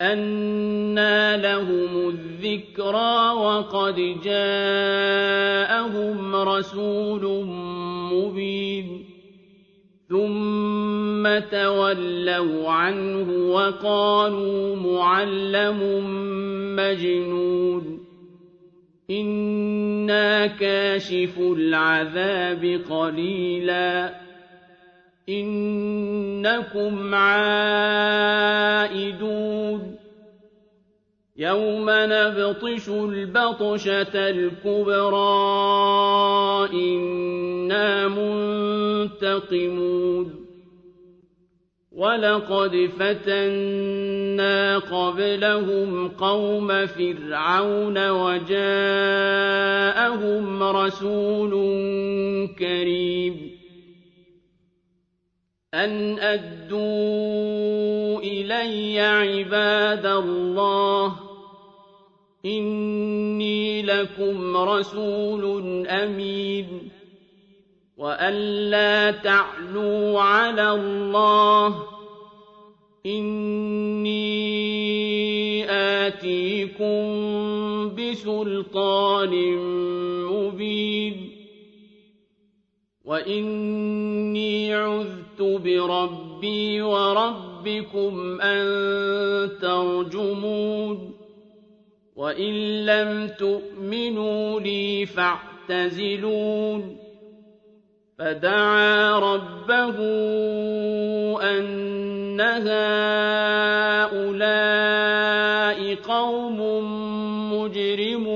أَنَّىٰ لَهُمُ الذِّكْرَىٰ وَقَدْ جَاءَهُمْ رَسُولٌ مُّبِينٌ ثُمَّ تَوَلَّوْا عَنْهُ وَقَالُوا مُعَلَّمٌ مَّجْنُونٌ إِنَّا كَاشِفُو الْعَذَابِ قَلِيلًا إِنَّكُمْ عَائِدُونَ يَوْمَ نَبْطِشُ الْبَطْشَةَ الْكُبْرَىٰ إِنَّا مُنتَقِمُونَ وَلَقَدْ فَتَنَّا قَبْلَهُمْ قَوْمَ فِرْعَوْنَ وَجَاءَهُمْ رَسُولٌ كَرِيمٌ أَنْ أَدُّوا إِلَيَّ عِبَادَ اللَّهِ إِنِّي لَكُمْ رَسُولٌ أَمِينٌ وَأَن لَّا تَعْلُوا عَلَى اللَّهِ إِنِّي آتِيكُم بِسُلْطَانٍ مُّبِينٍ وَإِنِّي عُذْتُ بِرَبِّي وَرَبِّكُمْ أَن تَرْجُمُونِ وَإِن لَّمْ تُؤْمِنُوا لِي فَاعْتَزِلُونِ فَدَعَا رَبَّهُ أَنَّ هَٰؤُلَاءِ قَوْمٌ مُّجْرِمُونَ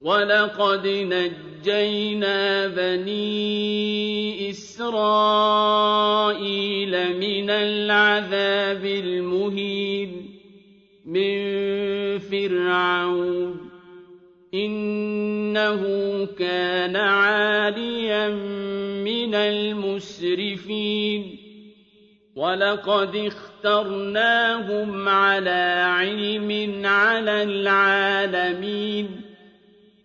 وَلَقَدْ نَجَّيْنَا بَنِي إِسْرَائِيلَ مِنَ الْعَذَابِ الْمُهِينِ مِن فِرْعَوْنَ إِنَّهُ كَانَ عَالِيًا مِّنَ المسرفين ولقد اخترناهم على علم على العالمين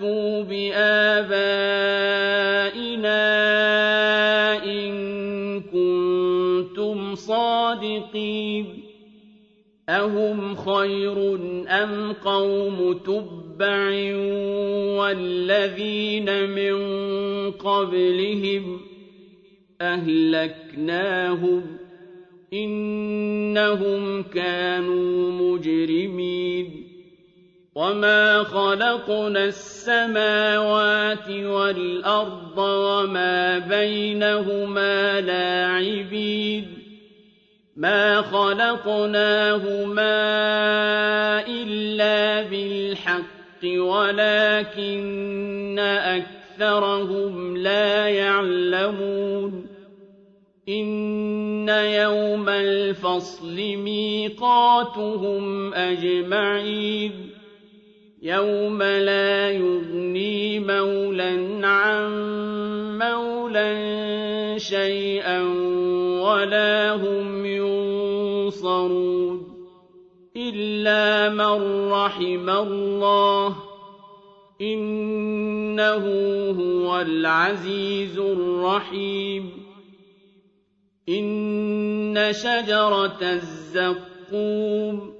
فأتوا بآبائنا إن كنتم صادقين أهم خير أم قوم تبع والذين من قبلهم أهلكناهم إنهم كانوا مجرمين وما خلقنا السماوات والأرض وما بينهما لاعبين ما خلقناهما إلا بالحق ولكن أكثرهم لا يعلمون إن يوم الفصل ميقاتهم أجمعين يوم لا يغني مولا عن مولا شيئا ولا هم ينصرون إلا من رحم الله إنه هو العزيز الرحيم إن شجرة الزقوم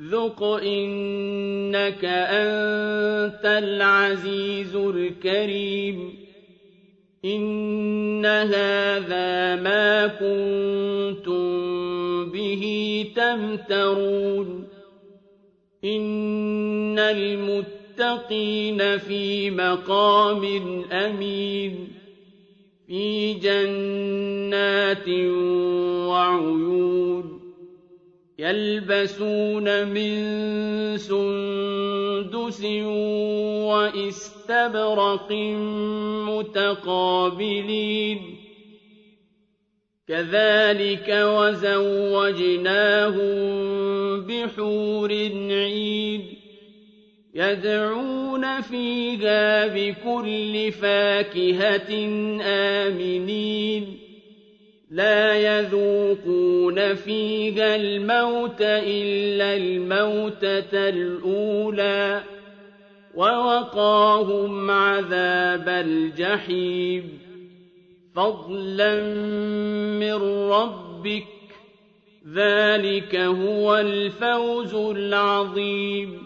ذق إنك أنت العزيز الكريم إن هذا ما كنتم به تمترون إن المتقين في مقام أمين في جنات وعيون يلبسون من سندس واستبرق متقابلين. كذلك وزوجناهم بحور عين يدعون فيها بكل فاكهة آمنين. لا يذوقون فيها الموت إلا الموتة الأولى ووقاهم عذاب الجحيم. فضلا من ربك ذلك هو الفوز العظيم.